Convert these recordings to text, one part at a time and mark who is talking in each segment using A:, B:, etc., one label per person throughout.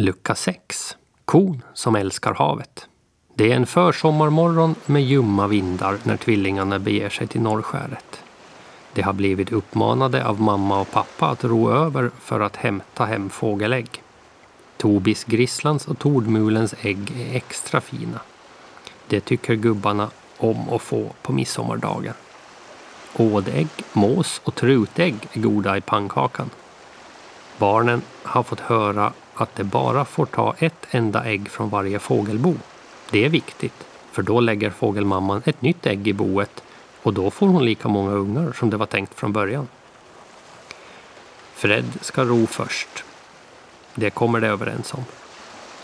A: Lucka 6. Kon som älskar havet. Det är en försommarmorgon med ljumma vindar när tvillingarna beger sig till Norrskäret. De har blivit uppmanade av mamma och pappa att ro över för att hämta hem fågelägg. Tobis grisslans och tordmulens ägg är extra fina. Det tycker gubbarna om att få på midsommardagen. Ådägg, mås och trutägg är goda i pannkakan. Barnen har fått höra att det bara får ta ett enda ägg från varje fågelbo. Det är viktigt, för då lägger fågelmamman ett nytt ägg i boet och då får hon lika många ungar som det var tänkt från början. Fred ska ro först. Det kommer de överens om.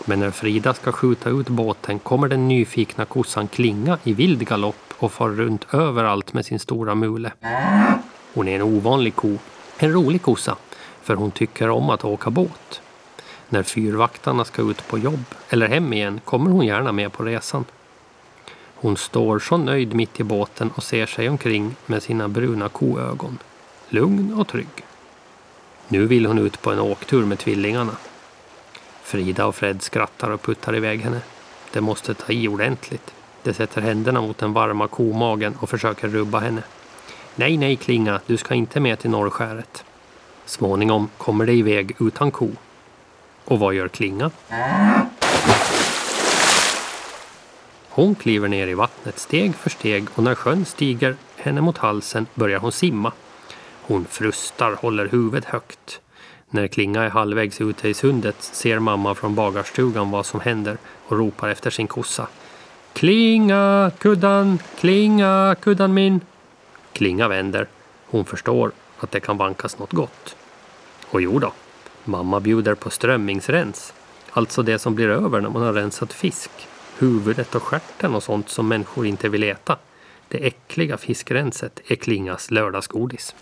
A: Men när Frida ska skjuta ut båten kommer den nyfikna kossan Klinga i vild galopp och far runt överallt med sin stora mule. Hon är en ovanlig ko, en rolig kossa, för hon tycker om att åka båt. När fyrvaktarna ska ut på jobb eller hem igen kommer hon gärna med på resan. Hon står så nöjd mitt i båten och ser sig omkring med sina bruna koögon. Lugn och trygg. Nu vill hon ut på en åktur med tvillingarna. Frida och Fred skrattar och puttar iväg henne. De måste ta i ordentligt. De sätter händerna mot den varma komagen och försöker rubba henne. Nej, nej Klinga, du ska inte med till Norrskäret. Småningom kommer de iväg utan ko. Och vad gör Klinga? Hon kliver ner i vattnet steg för steg och när sjön stiger henne mot halsen börjar hon simma. Hon frustar, håller huvudet högt. När Klinga är halvvägs ute i sundet ser mamma från bagarstugan vad som händer och ropar efter sin kossa. Klinga, kuddan, klinga, kuddan min. Klinga vänder. Hon förstår att det kan vankas något gott. Och jo då, mamma bjuder på strömmingsrens. Alltså det som blir över när man har rensat fisk. Huvudet och stjärten och sånt som människor inte vill äta. Det äckliga fiskrenset är Klingas lördagsgodis.